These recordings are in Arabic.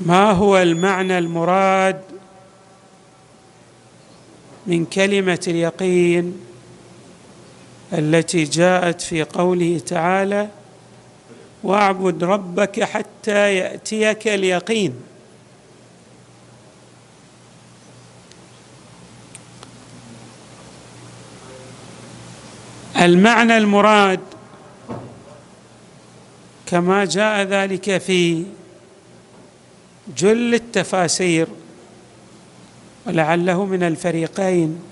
ما هو المعنى المراد من كلمة اليقين التي جاءت في قوله تعالى واعبد ربك حتى يأتيك اليقين المعنى المراد كما جاء ذلك في جل التفاسير ولعله من الفريقين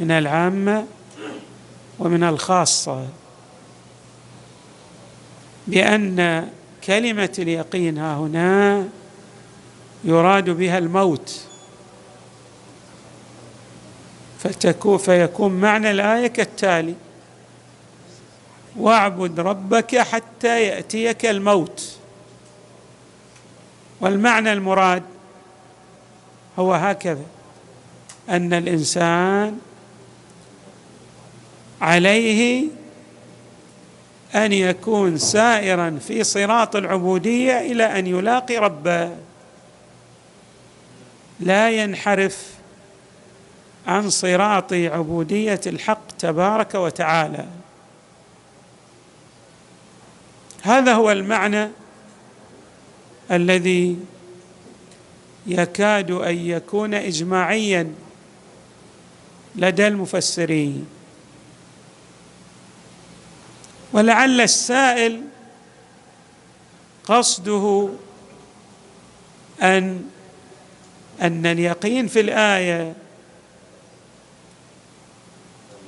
من العامة ومن الخاصة. بأن كلمة اليقين ها هنا يراد بها الموت. فتكون فيكون معنى الآية كالتالي واعبد ربك حتى يأتيك الموت. والمعنى المراد هو هكذا أن الإنسان عليه أن يكون سائرا في صراط العبودية إلى أن يلاقي ربه. لا ينحرف عن صراط عبودية الحق تبارك وتعالى. هذا هو المعنى الذي يكاد أن يكون اجماعيا لدى المفسرين. ولعل السائل قصده أن أن اليقين في الآية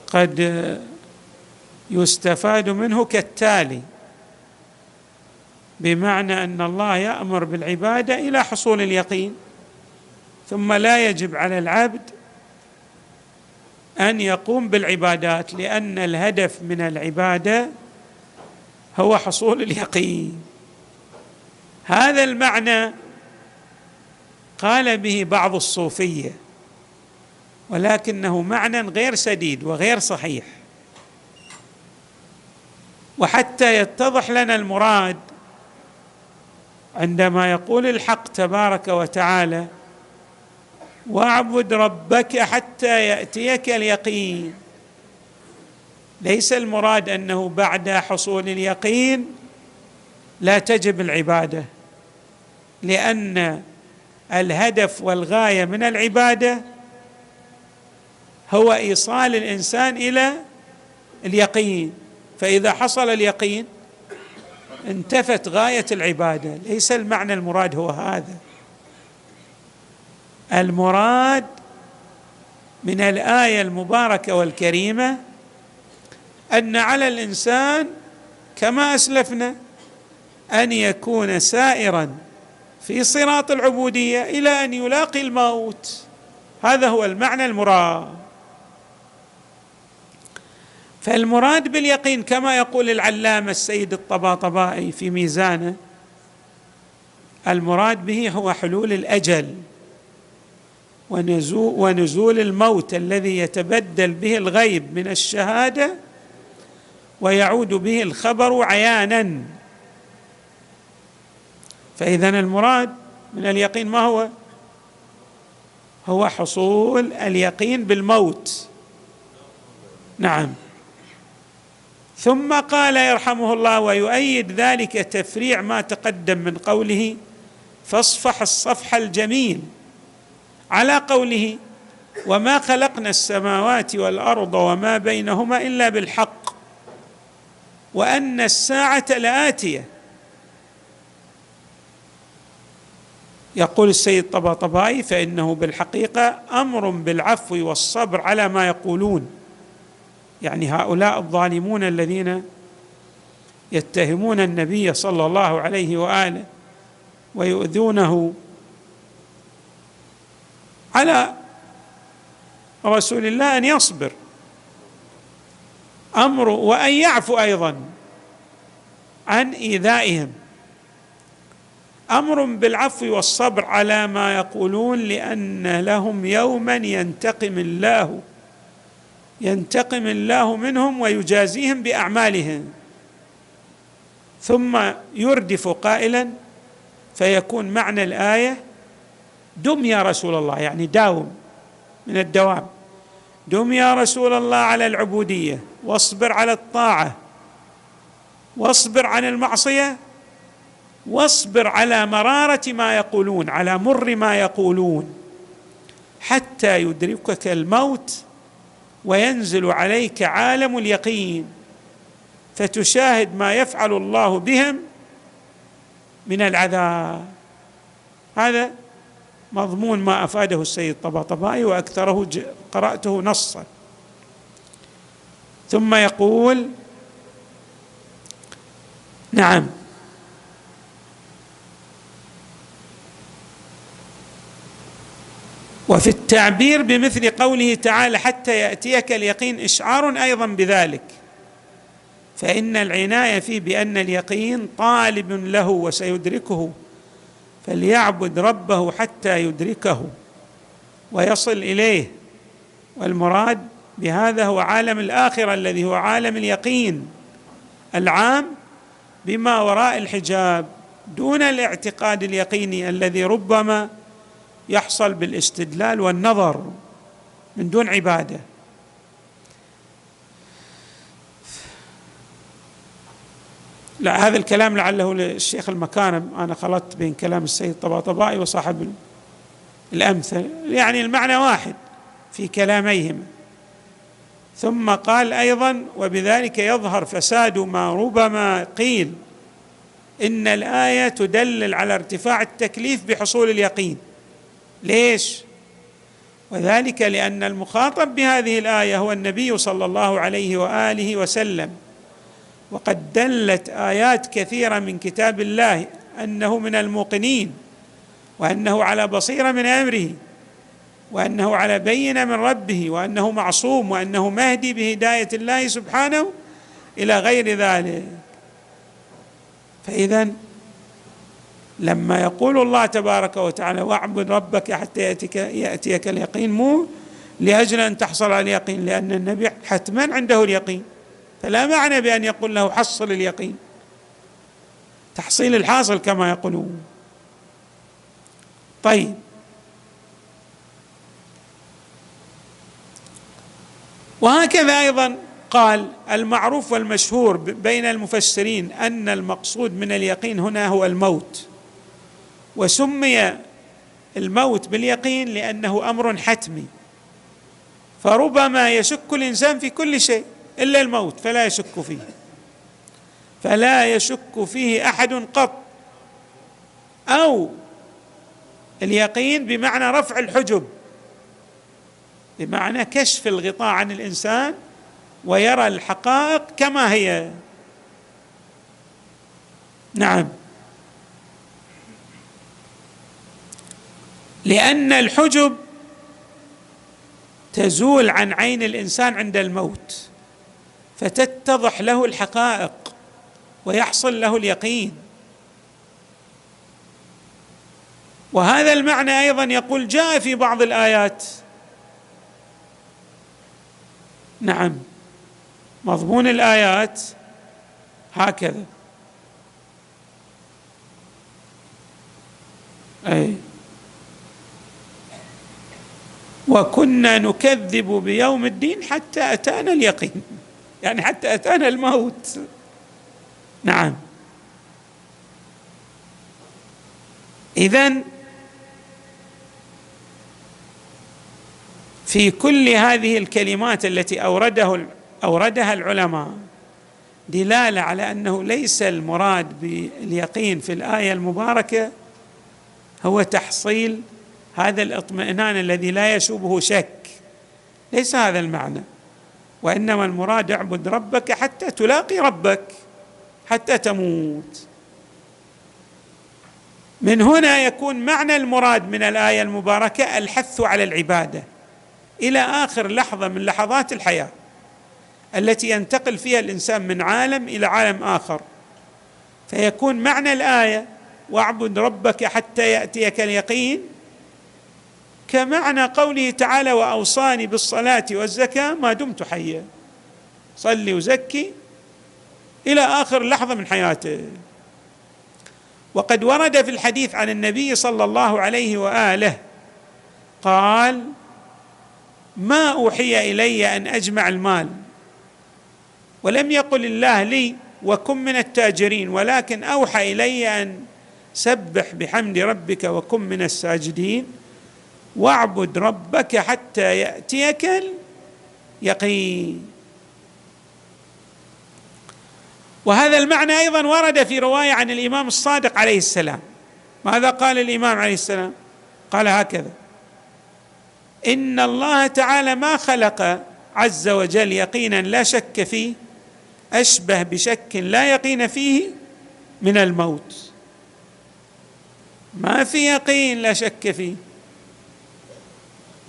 قد يستفاد منه كالتالي. بمعنى أن الله يأمر بالعبادة إلى حصول اليقين ثم لا يجب على العبد أن يقوم بالعبادات لأن الهدف من العبادة هو حصول اليقين. هذا المعنى قال به بعض الصوفية ولكنه معنى غير سديد وغير صحيح. وحتى يتضح لنا المراد عندما يقول الحق تبارك وتعالى واعبد ربك حتى يأتيك اليقين. ليس المراد أنه بعد حصول اليقين لا تجب العبادة لأن الهدف والغاية من العبادة هو إيصال الإنسان إلى اليقين. فإذا حصل اليقين انتفت غاية العبادة. ليس المعنى المراد هو هذا. المراد من الآية المباركة والكريمة أن على الإنسان كما أسلفنا أن يكون سائرا في صراط العبودية إلى أن يلاقي الموت. هذا هو المعنى المراد. فالمراد باليقين كما يقول العلامة السيد الطباطبائي في ميزانه المراد به هو حلول الأجل ونزول, ونزول الموت الذي يتبدل به الغيب من الشهادة ويعود به الخبر عيانا. فاذا المراد من اليقين ما هو؟ هو حصول اليقين بالموت. نعم. ثم قال يرحمه الله ويؤيد ذلك تفريع ما تقدم من قوله فاصفح الصفح الجميل على قوله وما خلقنا السماوات والأرض وما بينهما إلا بالحق وأن الساعة لآتية. يقول السيد طباطبائي فإنه بالحقيقة أمر بالعفو والصبر على ما يقولون. يعني هؤلاء الظالمون الذين يتهمون النبي صلى الله عليه وآله ويؤذونه على رسول الله أن يصبر. أمر وأن يعفو أيضا عن إيذائهم. أمر بالعفو والصبر على ما يقولون لأن لهم يوما ينتقم الله ينتقم الله منهم ويجازيهم بأعمالهم. ثم يردف قائلا فيكون معنى الآية دم يا رسول الله يعني داوم من الدوام. دم يا رسول الله على العبودية واصبر على الطاعة واصبر عن المعصية واصبر على مرارة ما يقولون على مر ما يقولون حتى يدركك الموت وينزل عليك عالم اليقين فتشاهد ما يفعل الله بهم من العذاب. هذا مضمون ما أفاده السيد طباطبائي وأكثره قرأته نصا. ثم يقول نعم. وفي التعبير بمثل قوله تعالى حتى يأتيك اليقين إشعار أيضا بذلك. فإن العناية فيه بأن اليقين طالب له وسيدركه فليعبد ربه حتى يدركه ويصل إليه. والمراد بهذا هو عالم الآخرة الذي هو عالم اليقين العام بما وراء الحجاب دون الاعتقاد اليقيني الذي ربما يحصل بالاستدلال والنظر من دون عبادة. لا هذا الكلام لعله للشيخ المكارم أنا خلطت بين كلام السيد الطباطبائي وصاحب الامثل يعني المعنى واحد في كلاميهما ثم قال أيضا وبذلك يظهر فساد ما ربما قيل إن الآية تدلل على ارتفاع التكليف بحصول اليقين ليش؟ وذلك لأن المخاطب بهذه الآية هو النبي صلى الله عليه وآله وسلم. وقد دلت آيات كثيرة من كتاب الله أنه من الموقنين وأنه على بصيرة من أمره وأنه على بينة من ربه وأنه معصوم وأنه مهدي بهداية الله سبحانه إلى غير ذلك. فاذا لما يقول الله تبارك وتعالى واعبد ربك حتى يأتيك, يأتيك اليقين مو لأجل أن تحصل على اليقين لأن النبي حتما عنده اليقين. فلا معنى بأن يقول له حصل اليقين. تحصيل الحاصل كما يقولون. طيب. وهكذا أيضا قال المعروف والمشهور بين المفسرين أن المقصود من اليقين هنا هو الموت. وسمي الموت باليقين لأنه أمر حتمي. فربما يشك الإنسان في كل شيء إلا الموت فلا يشك فيه. فلا يشك فيه أحد قط. أو اليقين بمعنى رفع الحجب بمعنى كشف الغطاء عن الإنسان ويرى الحقائق كما هي. نعم. لأن الحجب تزول عن عين الإنسان عند الموت فتتضح له الحقائق ويحصل له اليقين. وهذا المعنى أيضا يقول جاء في بعض الآيات. نعم مضمون الآيات هكذا. أي. وكنا نكذب بيوم الدين حتى أتانا اليقين. يعني حتى أتانا الموت. نعم. اذا في كل هذه الكلمات التي أورده أوردها العلماء دلالة على أنه ليس المراد باليقين في الآية المباركة هو تحصيل هذا الاطمئنان الذي لا يشوبه شك. ليس هذا المعنى. وإنما المراد اعبد ربك حتى تلاقي ربك حتى تموت. من هنا يكون معنى المراد من الآية المباركة الحث على العبادة. إلى آخر لحظة من لحظات الحياة التي ينتقل فيها الإنسان من عالم إلى عالم آخر. فيكون معنى الآية واعبد ربك حتى يأتيك اليقين كمعنى قوله تعالى وأوصاني بالصلاة والزكاة ما دمت حيا. صلي وزكي إلى آخر لحظة من حياته. وقد ورد في الحديث عن النبي صلى الله عليه وآله قال ما أوحي إلي أن أجمع المال ولم يقل الله لي وكن من التاجرين ولكن أوحى إلي أن سبح بحمد ربك وكن من الساجدين. واعبد ربك حتى يأتيك اليقين. وهذا المعنى أيضا ورد في رواية عن الإمام الصادق عليه السلام. ماذا قال الإمام عليه السلام؟ قال هكذا إن الله تعالى ما خلق عز وجل يقينا لا شك فيه أشبه بشك لا يقين فيه من الموت. ما في يقين لا شك فيه.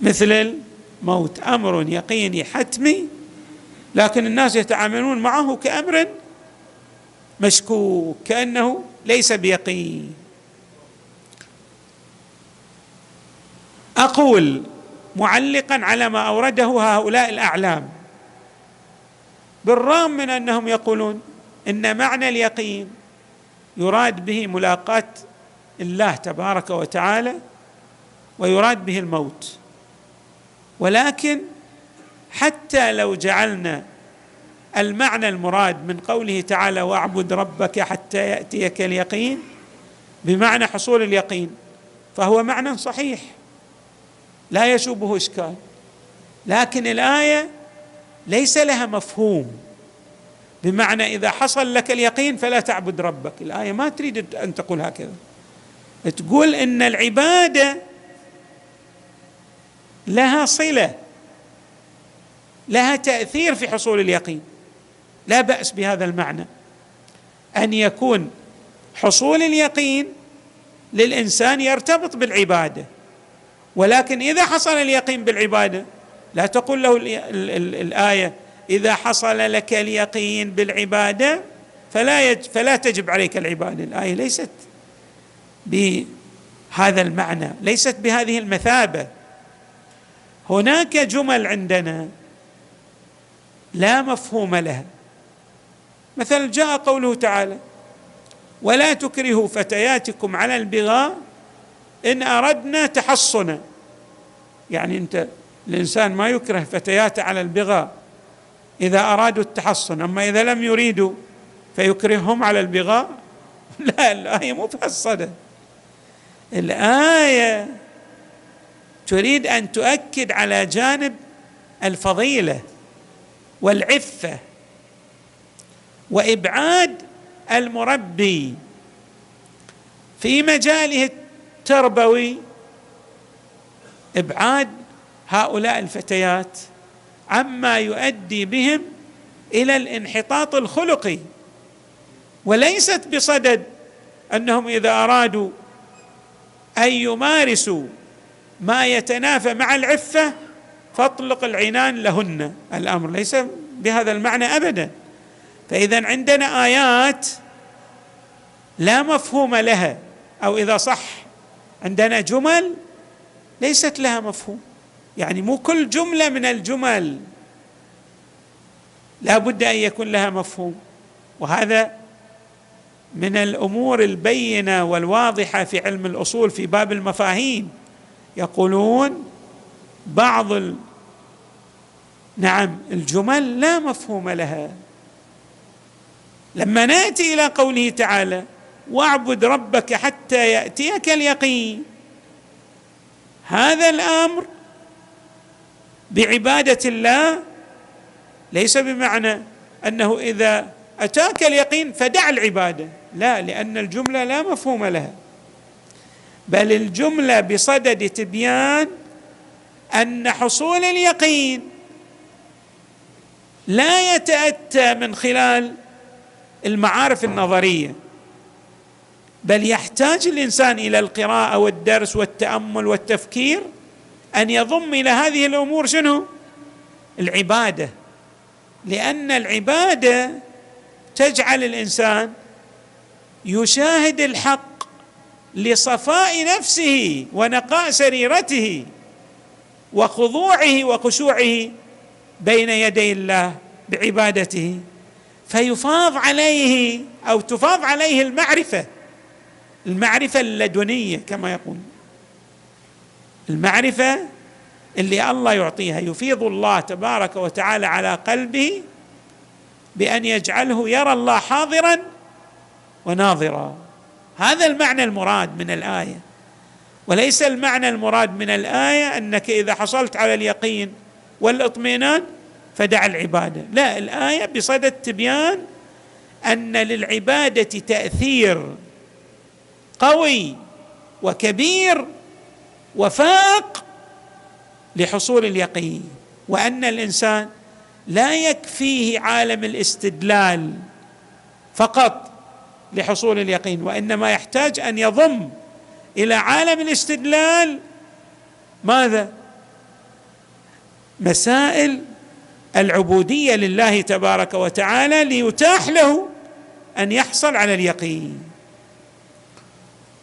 مثل الموت. أمر يقيني حتمي لكن الناس يتعاملون معه كأمر مشكوك كأنه ليس بيقين. أقول معلقا على ما أورده هؤلاء الأعلام. بالرغم من أنهم يقولون إن معنى اليقين يراد به ملاقاة الله تبارك وتعالى ويراد به الموت. ولكن حتى لو جعلنا المعنى المراد من قوله تعالى واعبد ربك حتى يأتيك اليقين بمعنى حصول اليقين فهو معنى صحيح لا يشوبه إشكال. لكن الآية ليس لها مفهوم بمعنى إذا حصل لك اليقين فلا تعبد ربك. الآية ما تريد أن تقول هكذا. تقول إن العبادة لها صلة لها تأثير في حصول اليقين. لا بأس بهذا المعنى. أن يكون حصول اليقين للإنسان يرتبط بالعبادة. ولكن إذا حصل اليقين بالعبادة لا تقول له الآية إذا حصل لك اليقين بالعبادة فلا يج فلا تجب عليك العبادة. الآية ليست بهذا المعنى ليست بهذه المثابة. هناك جمل عندنا لا مفهوم لها. مثلا جاء قوله تعالى ولا تكرهوا فتياتكم على البغاء إن أردنا تحصنا. يعني أنت الإنسان ما يكره فتياته على البغاء إذا أرادوا التحصن أما إذا لم يريدوا فيكرههم على البغاء. لا الايه مفصله الآية تريد أن تؤكد على جانب الفضيلة والعفة وإبعاد المربي في مجاله التربوي. إبعاد هؤلاء الفتيات عما يؤدي بهم إلى الانحطاط الخلقي وليست بصدد أنهم إذا أرادوا أن يمارسوا ما يتنافى مع العفة فاطلق العنان لهن. الأمر ليس بهذا المعنى أبدا. فإذا عندنا آيات لا مفهوم لها أو إذا صح عندنا جمل ليست لها مفهوم. يعني مو كل جملة من الجمل لا بد أن يكون لها مفهوم. وهذا من الأمور البينة والواضحة في علم الأصول في باب المفاهيم. يقولون بعض ال... نعم الجمل لا مفهوم لها. لما نأتي إلى قوله تعالى واعبد ربك حتى يأتيك اليقين. هذا الأمر بعبادة الله ليس بمعنى أنه إذا أتاك اليقين فدع العبادة. لا لأن الجملة لا مفهوم لها. بل الجملة بصدد تبيان أن حصول اليقين لا يتأتى من خلال المعارف النظرية بل يحتاج الإنسان إلى القراءة والدرس والتأمل والتفكير أن يضم إلى هذه الأمور شنو؟ العبادة. لأن العبادة تجعل الإنسان يشاهد الحق لصفاء نفسه ونقاء سريرته وخضوعه وخشوعه بين يدي الله بعبادته فيفاض عليه أو تفاض عليه المعرفة المعرفة اللدنية كما يقول. المعرفة اللي الله يعطيها يفيض الله تبارك وتعالى على قلبه بأن يجعله يرى الله حاضرا وناظرا. هذا المعنى المراد من الآية. وليس المعنى المراد من الآية أنك إذا حصلت على اليقين والإطمئنان فدع العبادة. لا الآية بصدد تبيان أن للعبادة تأثير قوي وكبير وفاق لحصول اليقين وأن الإنسان لا يكفيه عالم الاستدلال فقط. لحصول اليقين وإنما يحتاج أن يضم إلى عالم الاستدلال. ماذا؟ مسائل العبودية لله تبارك وتعالى ليتاح له أن يحصل على اليقين.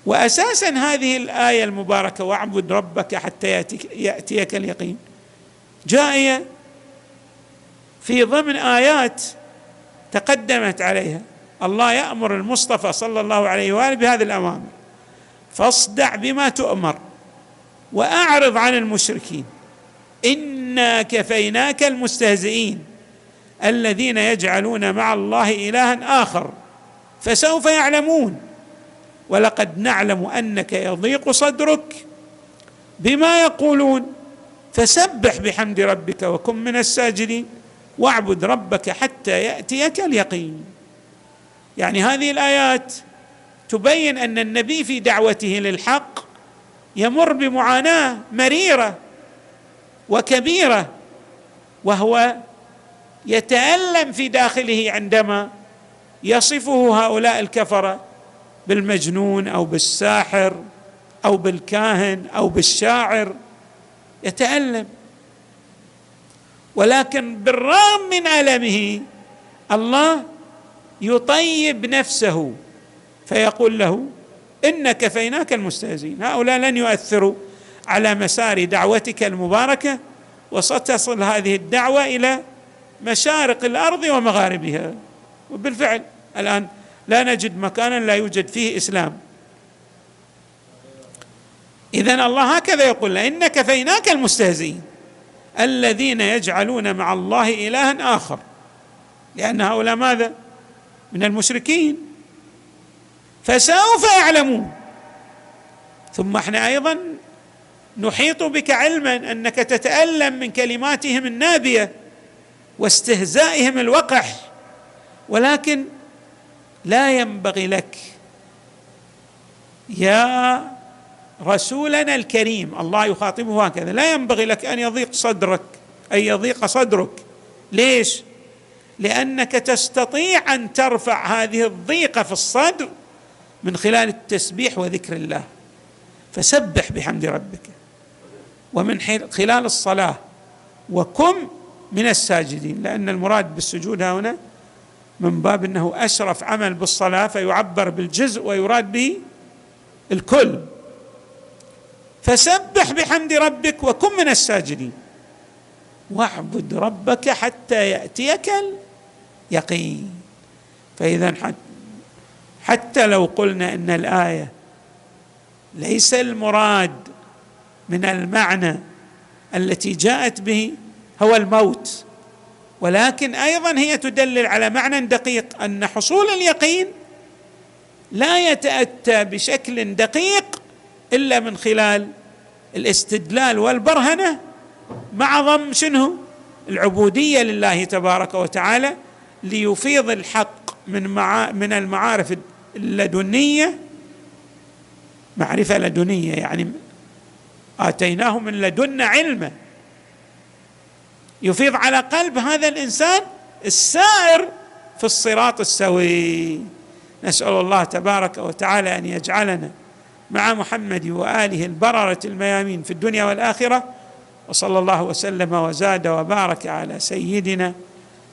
واساسا هذه الآية المباركة واعبد ربك حتى يأتيك, يأتيك اليقين. جاء في ضمن آيات تقدمت عليها. الله يأمر المصطفى صلى الله عليه وآله بهذه الاوامر فاصدع بما تؤمر وأعرض عن المشركين. إنا كفيناك المستهزئين الذين يجعلون مع الله إلها آخر فسوف يعلمون. ولقد نعلم أنك يضيق صدرك بما يقولون. فسبح بحمد ربك وكن من الساجدين. واعبد ربك حتى يأتيك اليقين. يعني هذه الآيات تبين أن النبي في دعوته للحق يمر بمعاناة مريرة وكبيرة وهو يتألم في داخله عندما يصفه هؤلاء الكفرة بالمجنون أو بالساحر أو بالكاهن أو بالشاعر يتألم. ولكن بالرغم من المه الله يطيب نفسه فيقول له إن كفيناك المستهزئين. هؤلاء لن يؤثروا على مسار دعوتك المباركة وستصل هذه الدعوة إلى مشارق الأرض ومغاربها. وبالفعل الآن لا نجد مكانا لا يوجد فيه إسلام. إذا الله هكذا يقول إن كفيناك المستهزئين الذين يجعلون مع الله إلها آخر. لأن هؤلاء ماذا؟ من المشركين. فسوف يعلمون. ثم إحنا أيضا نحيط بك علما أنك تتألم من كلماتهم النابية واستهزائهم الوقح ولكن لا ينبغي لك. يا رسولنا الكريم الله يخاطبه هكذا لا ينبغي لك أن يضيق صدرك أن يضيق صدرك. ليش؟ لأنك تستطيع أن ترفع هذه الضيقة في الصدر من خلال التسبيح وذكر الله. فسبح بحمد ربك. ومن خلال الصلاة. وكن من الساجدين. لأن المراد بالسجود هنا من باب إنه أشرف عمل بالصلاة فيعبر بالجزء ويراد به الكل. فسبح بحمد ربك وكن من الساجدين. واعبد ربك حتى يأتيك اليقين فإذا حتى لو قلنا إن الآية ليس المراد من المعنى التي جاءت به هو الموت ولكن أيضا هي تدلل على معنى دقيق أن حصول اليقين لا يتأتى بشكل دقيق إلا من خلال الاستدلال والبرهنة مع ضم شنو؟ العبودية لله تبارك وتعالى ليفيض الحق من مع من المعارف اللدنية معرفة لدنية يعني آتيناه من لدنا علما. يفيض على قلب هذا الإنسان السائر في الصراط السوي. نسأل الله تبارك وتعالى أن يجعلنا مع محمد وآله البررة الميامين في الدنيا والآخرة. وصلى الله وسلم وزاد وبارك على سيدنا